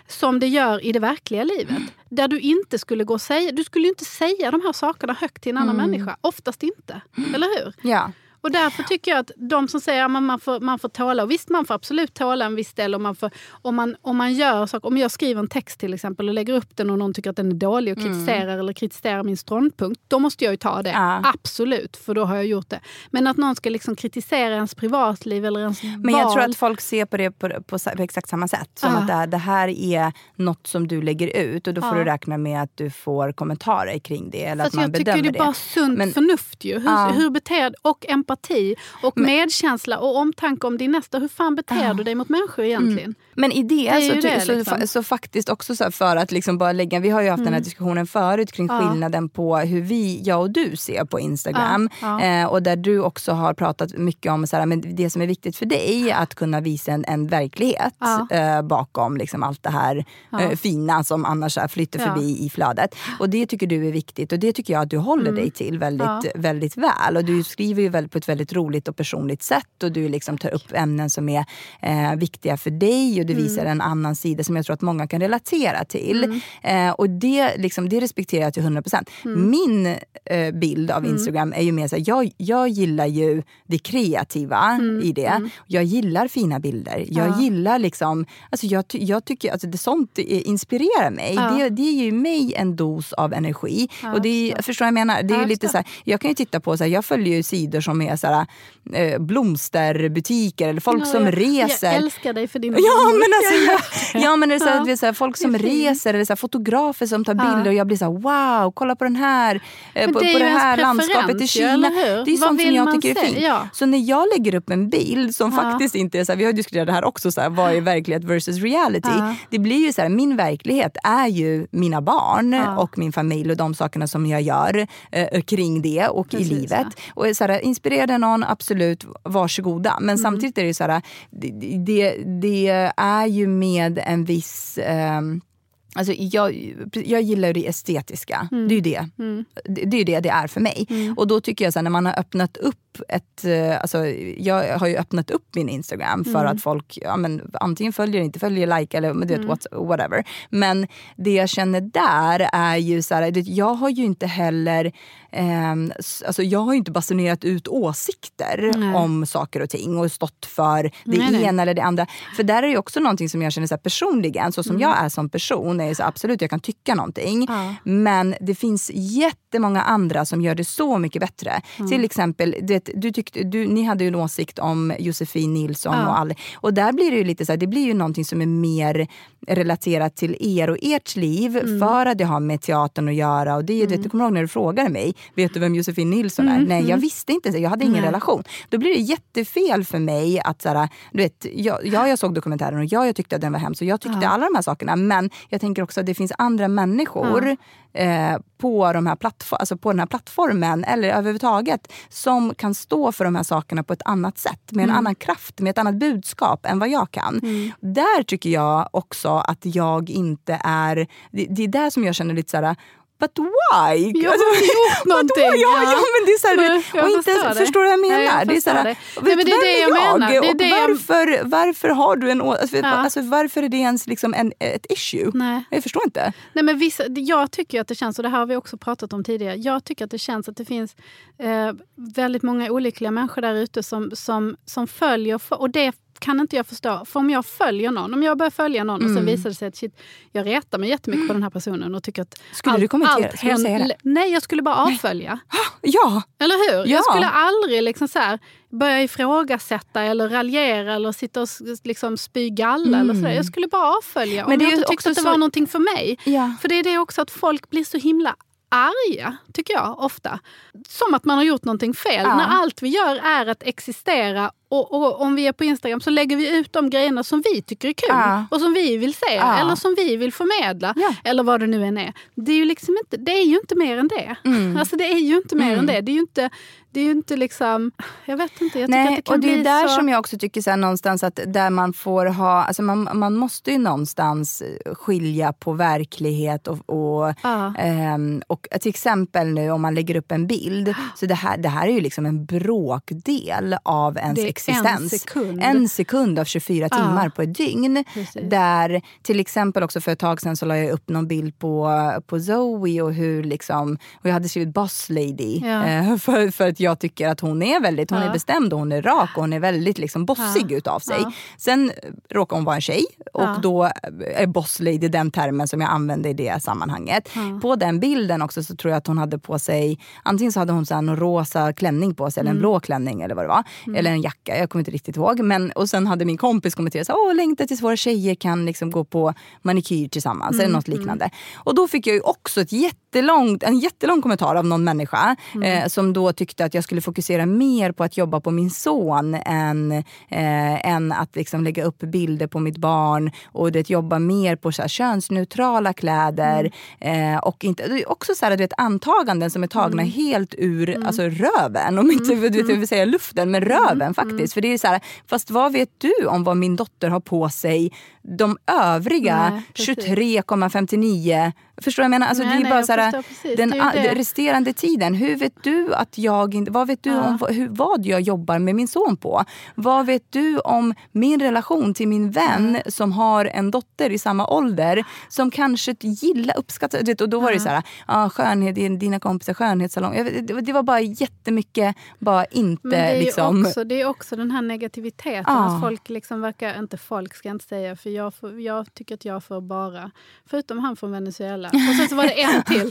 Som det gör i det verkliga livet. Där du inte skulle gå och säga, du skulle inte säga de här sakerna högt till en annan människa. Oftast inte. Eller hur? Ja. Och därför tycker jag att de som säger att man, man, får, man får tåla, och visst man får absolut tåla en viss del om man, får, om man, om man gör saker, om jag skriver en text till exempel och lägger upp den och någon tycker att den är dålig och kritiserar eller kritiserar min ståndpunkt, då måste jag ju ta det. Ja. Absolut, för då har jag gjort det. Men att någon ska liksom kritisera ens privatliv eller ens Men jag val. tror att folk ser på det på, på, på exakt samma sätt. Som Ja. att det här, det här är något som du lägger ut och då får Ja. du räkna med att du får kommentarer kring det. Eller att man jag tycker bedömer det är bara sunt Men- förnuft ju. Hur, hur beter Och empati och medkänsla och omtanke om din nästa. Hur fan beter du dig mot människor egentligen? Men i det, ju så, det, så, liksom. så faktiskt också så för att liksom bara lägga, vi har ju haft den här diskussionen förut kring Mm. Ja. skillnaden på hur vi, jag och du ser på Instagram. Ja, Eh, och där du också har pratat mycket om så här, men det som är viktigt för dig att kunna visa en, en verklighet Ja. eh, bakom liksom allt det här eh, fina som annars flyter Ja. förbi i flödet. Och det tycker du är viktigt och det tycker jag att du håller dig till väldigt, Mm. Ja. väldigt väl. Och du skriver ju väl på ett väldigt roligt och personligt sätt och du liksom tar upp ämnen som är eh, viktiga för dig och du visar Mm. en annan sida som jag tror att många kan relatera till. Eh, och det, liksom, det respekterar jag till 100%. Mm. Min eh, bild av Instagram är ju mer så här, jag, jag gillar ju det kreativa i det. Jag gillar fina bilder. Jag Mm. Ja. gillar liksom, alltså jag, jag tycker alltså det, sånt inspirerar mig. Ja. Det, det ger ju mig en dos av energi. Ja, och det är, jag förstår jag menar? Det är lite så här, jag kan ju titta på, så här, jag följer ju sidor som är så här, eh, blomsterbutiker eller folk Ja, som jag, reser. Jag älskar dig för din Ja men alltså, jag, [laughs] ja, men det är så här, Ja. är så här, folk som är reser eller så här, fotografer som tar Ja. bilder och jag blir så här, wow, kolla på den här, eh, på, det är på det här landskapet i Kina. Det är Vad sånt som jag tycker är se? fint. Ja. Så när jag lägger upp en bild som faktiskt inte är så här, vi har diskuterat det här också, så vad är verklighet versus reality? Det blir ju så här, min verklighet är ju mina barn och min familj och de sakerna som jag gör eh, kring det och Precis, i livet. Och så här, inspirerar det någon, absolut, varsågoda. Mm. Men samtidigt är det ju så här, det, det, det är ju med en viss... ehm, Alltså jag, jag gillar det estetiska. Mm. Det är ju det. det. Det är det det är för mig. Och då tycker jag så här, när man har öppnat upp ett... eh, Alltså jag har ju öppnat upp min Instagram för Mm. att folk ja, men, antingen följer, inte följer, like eller du vet, Mm. what, whatever. Men det jag känner där är ju så här, jag har ju inte heller... ehm, alltså jag har ju inte basunerat ut åsikter Nej. om saker och ting och stått för det Nej, ena eller det andra. För där är det också någonting som jag känner så här personligen, så som Mm. jag är som person, är så absolut jag kan tycka någonting. Ja. Men det finns jättemånga andra som gör det så mycket bättre. Mm. Till exempel, du vet, du tyckte, du, ni hade ju en åsikt om Josefin Nilsson Ja. och all, Och där blir det ju lite så här, det blir ju någonting som är mer relaterat till er och ert liv Mm. för att det har med teatern att göra. Och det, är- du, vet, du kommer ihåg när du frågade mig, vet du vem Josefin Nilsson är? Nej, jag visste inte, jag hade ingen Mm. Nej. relation. Då blir det jättefel för mig att så här, du vet, ja, ja, jag såg dokumentären och ja, jag tyckte att den var hemsk jag tyckte alla de här sakerna. Men jag tänker också att det finns andra människor eh, på, de här alltså på den här plattformen eller överhuvudtaget som kan stå för de här sakerna på ett annat sätt. Med en annan kraft, med ett annat budskap än vad jag kan. Där tycker jag också att jag inte är... Det, det är där som jag känner lite så här... But why? Jag har gjort [laughs] någonting, Vadå? Ja, ja. ja, men det är så här, Men jag och inte, förstår du vad jag menar? Nej, jag det är så här, det. Nej, men det är det vem jag menar. Det är det jag- varför, varför har du en alltså, Ja. alltså, Varför är det ens liksom en, ett issue? Nej. Jag förstår inte. Nej, men vissa, jag tycker att det känns, och det här har vi också pratat om tidigare, jag tycker att det känns att det finns eh, väldigt många olyckliga människor där ute som, som, som följer, och det kan inte jag förstå. För om jag följer någon, om jag börjar följa någon och sen visar det sig att shit, jag retar mig jättemycket på den här personen och tycker att Skulle du kommentera? Skulle du säga det? Nej, jag skulle bara avfölja. [gasps] Ja, Eller hur? Ja. Jag skulle aldrig liksom så här, börja ifrågasätta eller raljera eller sitta och liksom spy galla. Eller så där. Jag skulle bara avfölja Mm. Men om det jag inte tyckte att det så- var någonting för mig. Ja. För det är det också att folk blir så himla arga, tycker jag ofta. Som att man har gjort någonting fel. Ja. När allt vi gör är att existera och, och om vi är på Instagram så lägger vi ut de grejerna som vi tycker är kul Ja. och som vi vill se Ja. eller som vi vill förmedla. Ja. Eller vad det nu än är. Det är ju, liksom inte, det är ju inte mer än det. Mm. Alltså det är ju inte mer än det. Det är ju inte, det är ju inte liksom... Jag vet inte, jag tycker att Nej, det kan och det är där så... som jag också tycker så här, någonstans att där man får ha, alltså man, man måste ju någonstans skilja på verklighet och, och, Ja. ehm, och till exempel nu om man lägger upp en bild, så det här, det här är ju liksom en bråkdel av ens Det är en existens. sekund. En sekund av 24 timmar på ett dygn. Precis. Där till exempel också för ett tag sedan så la jag upp någon bild på, på Zoe och hur liksom, och jag hade skrivit boss lady. Ja. Eh, [laughs] för, för att jag tycker att hon är väldigt, hon Ja. är bestämd och hon är rak och hon är väldigt liksom bossig Ja. utav sig. Ja. Sen råkar hon vara en tjej och Ja. då är boss lady den termen som jag använde i det sammanhanget. På den bilden också så tror jag att hon hade på sig, antingen så hade hon så någon rosa klänning på sig eller Mm. en blå klänning eller vad det var. Eller en jacka, jag kommer inte riktigt ihåg. Men, och sen hade min kompis kommenterat så åh längtar tills våra tjejer kan liksom gå på manikyr tillsammans Mm, eller något liknande. Och då fick jag ju också ett jättelångt, en jättelång kommentar av någon människa Mm. eh, som då tyckte att jag skulle fokusera mer på att jobba på min son än, eh, än att liksom lägga upp bilder på mitt barn och det, jobba mer på så här, könsneutrala kläder. Mm. Eh, och inte, det är också så här, du vet, antaganden som är tagna Mm. helt ur alltså, röven. Om inte du vet, jag vill säga luften, men Mm. röven faktiskt. För det är så här, fast vad vet du om vad min dotter har på sig de övriga Nej, precis. 23,59 Förstår jag menar? Alltså, Nej, det är nej, bara så här, den den resterande tiden. Hur vet du att jag. Vad vet du Ja. om vad, hur, vad jag jobbar med min son på? Vad vet du om min relation till min vän som har en dotter i samma ålder som kanske gillar, uppskattar... Och då var det så här, ah, skönhet, dina kompisar skönhetssalong. Det, var bara jättemycket, bara inte Men det är, liksom... också, det är också den här negativiteten. Ja. Att folk liksom verkar, inte folk ska jag inte säga, för jag, får, jag tycker att jag får bara, förutom han från Venezuela. Och sen så var det en [laughs] till.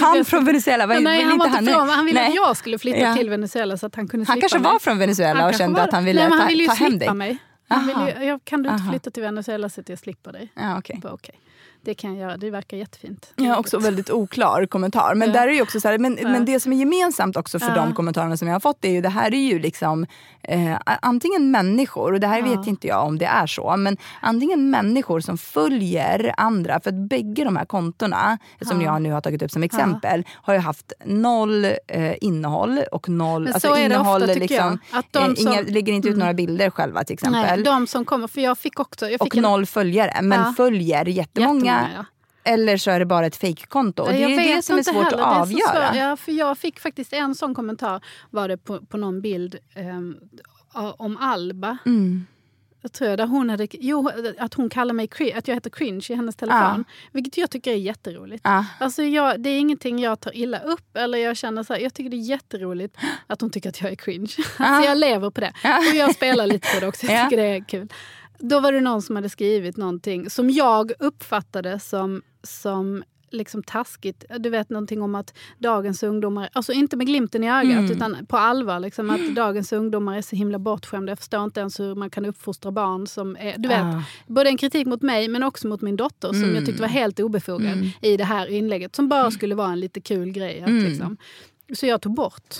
Han från Venezuela, var, Nej, han var inte han från, han ville Nej. att jag skulle flytta Ja. till Venezuela så att han kunde Han slippa kanske mig. var från Venezuela och kanske kände var att han ville Nej, ta, han ville ju ta hem slippa dig. mig. Han ville, ju- jag, kan du inte flytta till Venezuela så att jag slipper dig? Ja. Jag bara, Okej, det kan jag göra. Det verkar jättefint. Ja, också väldigt oklar kommentar. Men, Ja. där är ju också så här, men, Ja. men det som är gemensamt också för Ja. de kommentarerna som jag har fått är ju det här är ju liksom eh, antingen människor, och det här vet inte jag om det är så, men antingen människor som följer andra. För att bägge de här kontona som Ja. jag nu har tagit upp som exempel har ju haft noll eh, innehåll och noll... Men alltså så är det ofta, tycker liksom, jag. Att de eh, inga, som- lägger inte ut Mm. några bilder själva till exempel. Nej, de som kommer, för jag fick också... Jag fick och noll följare, men följer jättemånga. jättemånga, ja. Eller så är det bara ett fejkkonto. Det Jag är det vet som är svårt heller. att Det avgöra. svårt. Ja, för jag fick faktiskt en sån kommentar var det på, på någon bild ehm, om Alba. Mm. Jag tror där hon hade, jo, att hon kallar mig att jag heter cringe i hennes telefon. Vilket jag tycker är jätteroligt. Ja. Alltså jag, det är ingenting jag tar illa upp. Eller jag känner så här, jag tycker det är jätteroligt att hon tycker att jag är cringe. [laughs] Alltså jag lever på det. Och jag spelar lite på det också. Jag Ja. tycker det är kul. Då var det någon som hade skrivit någonting som jag uppfattade som, som liksom taskigt. Du vet någonting om att dagens ungdomar, alltså inte med glimten i ögat Mm. utan på allvar, liksom, att dagens ungdomar är så himla bortskämda. Jag förstår inte ens hur man kan uppfostra barn som är, du vet, Ah. både en kritik mot mig men också mot min dotter som Mm. jag tyckte var helt obefogad i det här inlägget. Som bara skulle vara en lite kul grej. Att, Mm. liksom. Så jag tog bort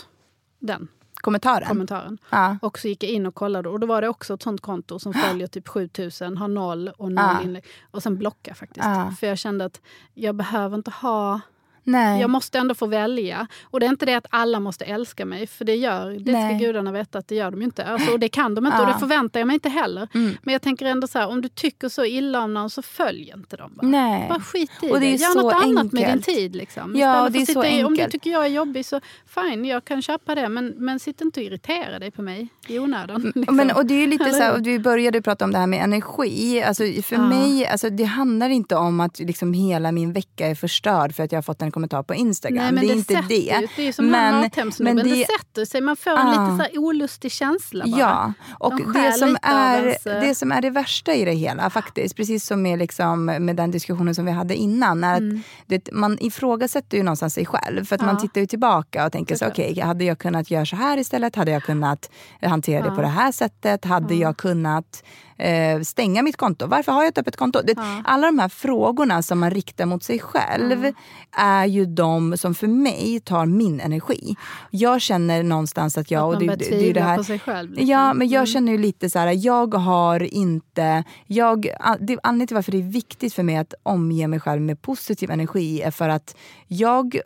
den Kommentaren. kommentaren. Ja. Och så gick jag in och kollade och då var det också ett sånt konto som följer typ 7000, har noll och noll Ja. inlägg. Och sen blocka faktiskt. Ja. För jag kände att jag behöver inte ha... Nej. Jag måste ändå få välja. Och det är inte det att alla måste älska mig, för det gör det Nej. ska gudarna veta att det gör de inte. Alltså, och det kan de inte och Ja. det förväntar jag mig inte heller. Mm. Men jag tänker ändå så här, om du tycker så illa om någon så följ inte dem bara. Nej. Bara skit i Och det är Gör något annat med din enkelt. tid. Liksom. Ja, det är så i, Om du enkelt. tycker jag är jobbig så fine, jag kan köpa det. Men, men sitt inte och irritera dig på mig i onödan. Liksom. Men, och det är lite så här, och vi började prata om det här med energi. Alltså, för Ja. mig, alltså, det handlar inte om att liksom hela min vecka är förstörd för att jag har fått en kommentar på Instagram. Nej, men det är det inte det. Ju, det är som men, mathemsnubben, det, det sätter sig. Man får en Ah. lite så olustig känsla bara. Ja, och De det som, är, ens, eh, det som är det värsta i det hela faktiskt, precis som med, liksom, med den diskussionen som vi hade innan, är att det, man ifrågasätter ju någonstans sig själv. För att man Mm. Ja. tittar ju tillbaka och tänker så, okej, hade jag kunnat göra så här istället? Hade jag kunnat hantera det på det här sättet? Hade jag kunnat eh, stänga mitt konto? Varför har jag ett öppet konto? Det, Alla de här frågorna som man riktar mot sig själv är är ju de som för mig tar min energi. Jag känner någonstans att jag... Att man och det, det, det, är det här, på sig själv, liksom. Ja, men jag Mm. känner ju lite så här, jag har inte... Jag, det, anledningen till varför det är viktigt för mig att omge mig själv med positiv energi är för att jag,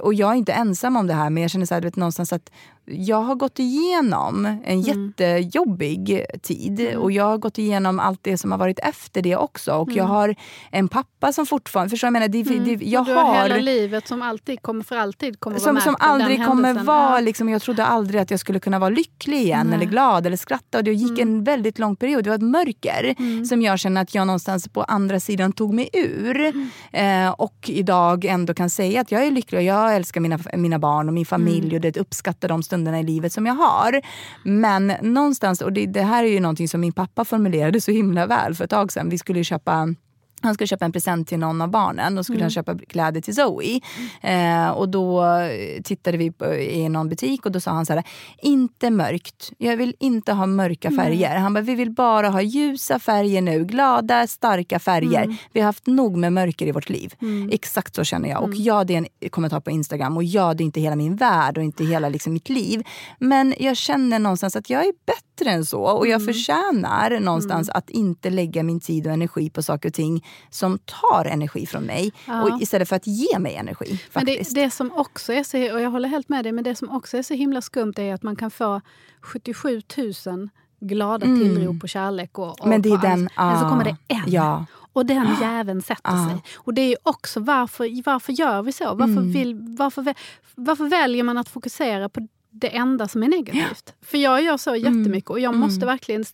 och jag är inte ensam om det här, men jag känner så här, vet, någonstans att jag har gått igenom en Mm. jättejobbig tid och jag har gått igenom allt det som har varit efter det också. Och jag har en pappa som fortfarande... Förstår jag menar? Det, det, jag Mm. du har, har hela livet som alltid kommer för alltid kommer vara som, märkt som aldrig kommer vara... Liksom, jag trodde aldrig att jag skulle kunna vara lycklig igen eller glad eller skratta. Och det gick Mm. en väldigt lång period. Det var ett mörker som jag känner att jag någonstans på andra sidan tog mig ur. Mm. Eh, och idag ändå kan säga att jag är lycklig och jag älskar mina, mina barn och min familj Mm. och det uppskattar de stunderna i livet som jag har. Men någonstans, och det, det här är ju någonting som min pappa formulerade så himla väl för ett tag sedan. Vi skulle ju köpa han skulle köpa en present till någon av barnen och skulle Mm. han köpa kläder till Zoe. Eh, och då eh, tittade vi på, i någon butik och då sa han så här, inte mörkt. Jag vill inte ha mörka färger. Han bara, vi vill bara ha ljusa färger nu. Glada, starka färger. Mm. Vi har haft nog med mörker i vårt liv. Exakt så känner jag. Och Mm. ja, det är en kommentar på Instagram och ja, det är inte hela min värld och inte hela liksom, mitt liv. Men jag känner någonstans att jag är bättre än så och Mm. jag förtjänar någonstans att inte lägga min tid och energi på saker och ting som tar energi från mig och istället för att ge mig energi. Men det, Faktiskt. det som också är så, och jag håller helt med dig, men det som också är så himla skumt är att man kan få 77 000 glada tillrop på kärlek. Och, och Mm. Men det är den- allt. Men så ah, kommer det en. ja. Och den jäveln sätter sig. Och det är ju också varför, varför gör vi så? Varför, Mm. vill, varför, varför väljer man att fokusera på det enda som är negativt? För jag gör så Mm. jättemycket och jag måste verkligen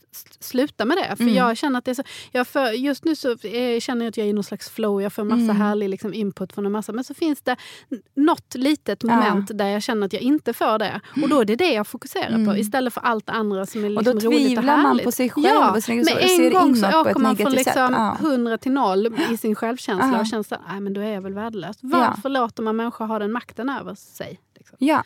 sluta med det. För jag känner att det är så, jag för, just nu så eh, känner jag att jag är i någon slags flow, jag får massa Mm. härlig liksom, input från en massa. Men så finns det n- något litet moment där jag känner att jag inte får det. Och då är det det jag fokuserar på istället för allt andra som är Mm. Och då liksom roligt och tvivlar man härligt. på sig själv Ja, och så- med en ser gång så åker man från liksom Ja. 100 till 0 i sin självkänsla Ja. och känner att då är jag väl värdelös. Varför låter man människor ha den makten över sig? Liksom? Ja.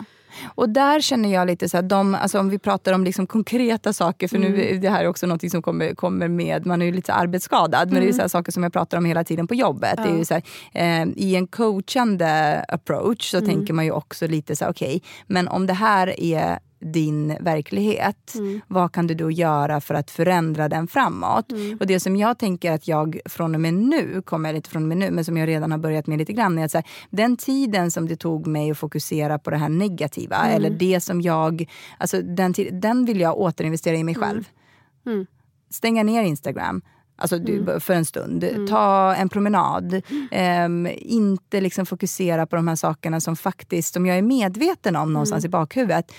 Och där känner jag lite så här, de, alltså om vi pratar om liksom konkreta saker, för Mm. nu det här är också något som kommer, kommer med, man är ju lite så arbetsskadad, men det är Mm. så saker som jag pratar om hela tiden på jobbet. Det är ju så här, eh, I en coachande approach så Mm. tänker man ju också lite så här, okej, men om det här är din verklighet, Mm. vad kan du då göra för att förändra den framåt? Mm. Och det som jag tänker att jag från och med nu, kommer lite från och med nu, men som jag redan har börjat med lite grann, är att här, den tiden som det tog mig att fokusera på det här negativa, Mm. eller det som jag, alltså den, den vill jag återinvestera i mig själv. Mm. Stänga ner Instagram. Alltså du, för en stund. Mm. Ta en promenad. Ehm, inte liksom fokusera på de här sakerna som faktiskt, som jag är medveten om någonstans Mm. i bakhuvudet,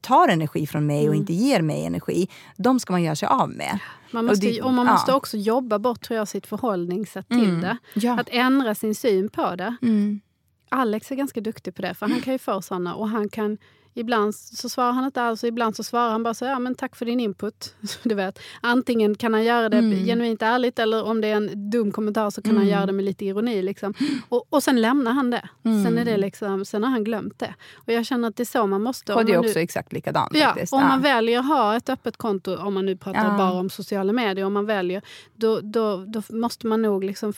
tar energi från mig och inte ger mig energi. De ska man göra sig av med. Man Och måste, det- och man ja. måste också jobba bort tror jag, sitt förhållningssätt till det. Ja. Att ändra sin syn på det. Mm. Alex är ganska duktig på det, för han kan ju få såna och han kan Ibland så svarar han inte alls och ibland så svarar han bara så ja men tack för din input. [laughs] Du vet. Antingen kan han göra det Mm. genuint ärligt eller om det är en dum kommentar så kan han göra det med lite ironi. Liksom. Och, och sen lämnar han det. Sen, är det liksom, sen har han glömt det. Och jag känner att det är så man måste... Och det är man nu- också exakt likadant Ja, faktiskt. om Ja. man väljer att ha ett öppet konto, om man nu pratar Ja. bara om sociala medier, om man väljer, då, då, då måste man nog liksom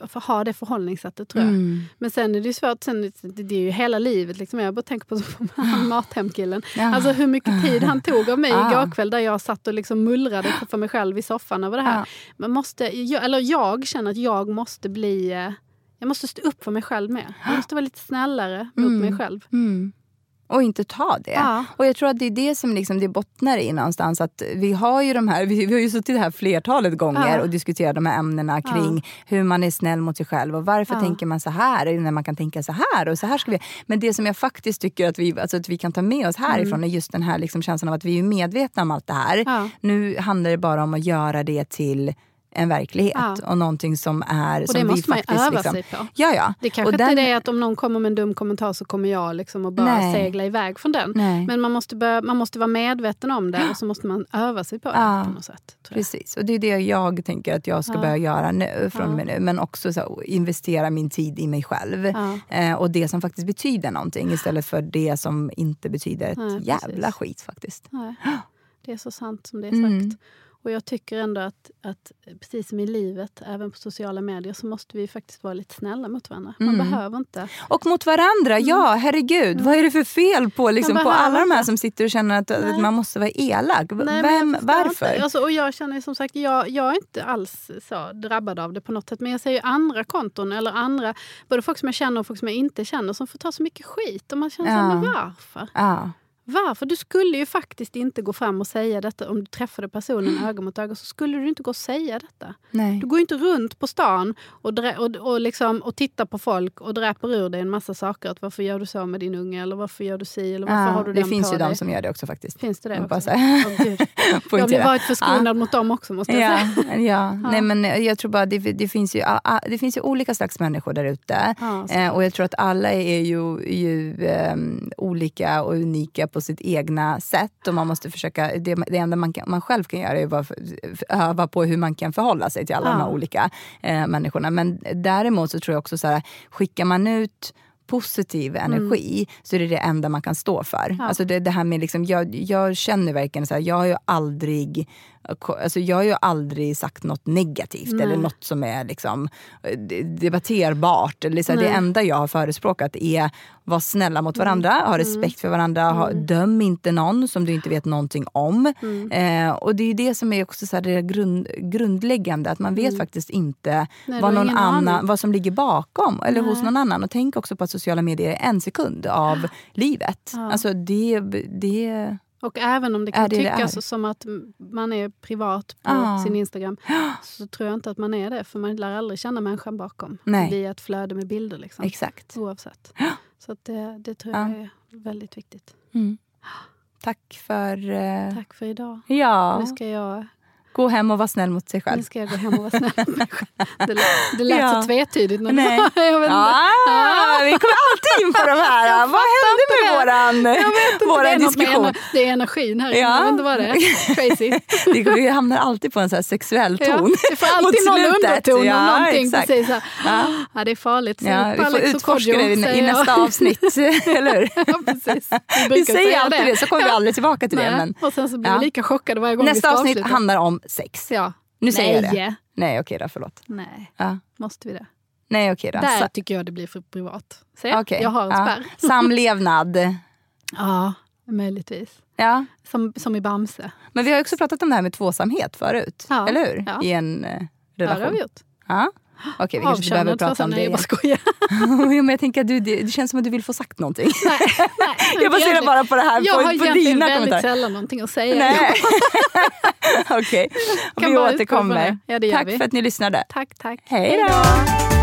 f- få ha det förhållningssättet tror jag. Mm. Men sen är det ju svårt, sen, det är ju hela livet. Liksom. Jag bara tänker på, han [laughs] Mathemkillen. Ja. Alltså hur mycket tid han tog av mig [laughs] Ja. igår kväll där jag satt och liksom mullrade för mig själv i soffan över det här. Ja. Man måste, jag, eller jag känner att jag måste bli... eh, Jag måste stå upp för mig själv mer. Jag måste vara lite snällare mot mig själv. Mm. Och inte ta det. Ja. Och jag tror att det är det som liksom det bottnar i någonstans. Att vi har ju de här, [laughs] vi, vi har ju suttit här flertalet gånger Ja. och diskuterat de här ämnena kring hur man är snäll mot sig själv och varför Ja. tänker man så här när man kan tänka så här och så här ska vi. Men det som jag faktiskt tycker att vi, alltså att vi kan ta med oss härifrån är just den här liksom känslan av att vi är medvetna om allt det här. Mm. Ja. Nu handlar det bara om att göra det till en verklighet Ja. och någonting som är... Och som det vi måste man ju faktiskt öva liksom, sig på. Ja, ja. Det kanske Och inte den- är det att om någon kommer med en dum kommentar så kommer jag liksom att bara Nej. segla iväg från den. Nej. Men man måste, börja, man måste vara medveten om det och så måste man öva sig på det Ja. på något sätt. Precis, och det är det jag tänker att jag ska Ja. börja göra nu, från Ja. och med nu. Men också så, investera min tid i mig själv. Eh, och det som faktiskt betyder någonting istället för det som inte betyder ett Nej, jävla skit faktiskt. [gasps] Det är så sant som det är sagt. Mm. Och jag tycker ändå att, att precis som i livet, även på sociala medier, så måste vi faktiskt vara lite snälla mot varandra. Man Mm. behöver inte. Och mot varandra, ja herregud. Vad är det för fel på, liksom, på alla de här som sitter och känner att, att man måste vara elak? Nej, Vem, varför? Alltså, och jag känner som sagt, jag, jag är inte alls så drabbad av det på något sätt. Men jag ser ju andra konton, eller andra, både folk som jag känner och folk som jag inte känner, som får ta så mycket skit. Och man känner Ja. så här, men varför? Ja. Varför? Du skulle ju faktiskt inte gå fram och säga detta om du träffade personen Mm. öga mot öga. Så skulle du inte gå och säga detta. Nej. Du går inte runt på stan och, och, och, liksom, och tittar på folk och dräper ur dig en massa saker. Att varför gör du så med din unge? Eller varför gör du si? Eller varför Ja, har du det den finns på ju dig? de som gör det också faktiskt. Finns det det också? bara så Gud. [laughs] Jag har varit förskonad mot dem också måste jag Ja, säga. ja. Nej, men jag tror bara det, det, finns ju, det finns ju olika slags människor där ute. Ja, eh, och jag tror att alla är ju, ju ehm, olika och unika på sitt egna sätt. Och man måste försöka, det, det enda man, kan, man själv kan göra är att bara för- för- öva på hur man kan förhålla sig till alla de här Ja. olika eh, människorna. Men däremot så tror jag också så här, skickar man ut positiv energi så är det det enda man kan stå för. Alltså det, det här med liksom, jag, jag känner verkligen så här, jag har ju aldrig Alltså jag har ju aldrig sagt något negativt eller något som är liksom eh, debatterbart. Eller så det Nej. enda jag har förespråkat är var snälla mot varandra, ha respekt för varandra, ha, döm inte någon som du inte vet någonting om. Eh, och det är det som är också så det grund, grundläggande, att man vet faktiskt inte Nej, vad, någon annan, vad som ligger bakom eller hos någon annan. Och tänk också på att sociala medier är en sekund av livet. Alltså det, det Och även om det kan det det tyckas är? som att man är privat på Ja. sin Instagram [gasps] så tror jag inte att man är det. För man lär aldrig känna människan bakom. Nej. Det blir ett flöde med bilder. Liksom. exakt. Oavsett. [gasps] Så det, det tror Ja. jag är väldigt viktigt. Tack för... eh, Tack för idag. Ja, Nu ska jag, gå hem och vara snäll mot sig nu själv. ska jag gå hem och vara snäll mot mig själv. Det, lät- det lät Ja. så tvetydigt. När Nej. [laughs] Jag vet inte. Ah, vi kommer alltid in på de här. [laughs] Vad hände med våran, det, våran med diskussion? ener, det är energin här. Ja. Jag inte vad det är. [laughs] Crazy. Det- Vi hamnar alltid på en så här sexuell Ja, ton. det får alltid någon underton ja, om någonting. Exakt. Precis, så här. Ja. det är farligt. Säg Ja, vi får utforska det i, i nästa avsnitt, eller hur? Ja, precis. Vi, Vi säger alltid det, så kommer vi aldrig tillbaka till det. Nej. Men Och sen så blir Ja. vi lika chockade varje gång nästa avsnitt handlar om sex. Ja. Nu säger Nej. jag det. Nej, okej då, förlåt. Nej, Ja. måste vi det? Nej, okej då. Där Sa- tycker jag det blir för privat. Se, okej. jag har en ja. spärr. [laughs] Samlevnad. Ja, möjligtvis. Ja. Som, som i Bamse. Men vi har ju också pratat om det här med tvåsamhet förut. Ja, Eller hur? ja. I en eh, Ja, det relation. har vi gjort. Ja. Okej, vi kanske inte behöver prata om det Nej, jag bara skojar. [laughs] ja, men jag tänker att du, det, det känns som att du vill få sagt någonting. Nej, [laughs] Jag baserar bara på det här, Jag på, har på egentligen väldigt sällan någonting att säga. Nej. [laughs] Okej, Kan vi återkommer. Ja, Tack vi. för att ni lyssnade. Tack, tack. Hej då!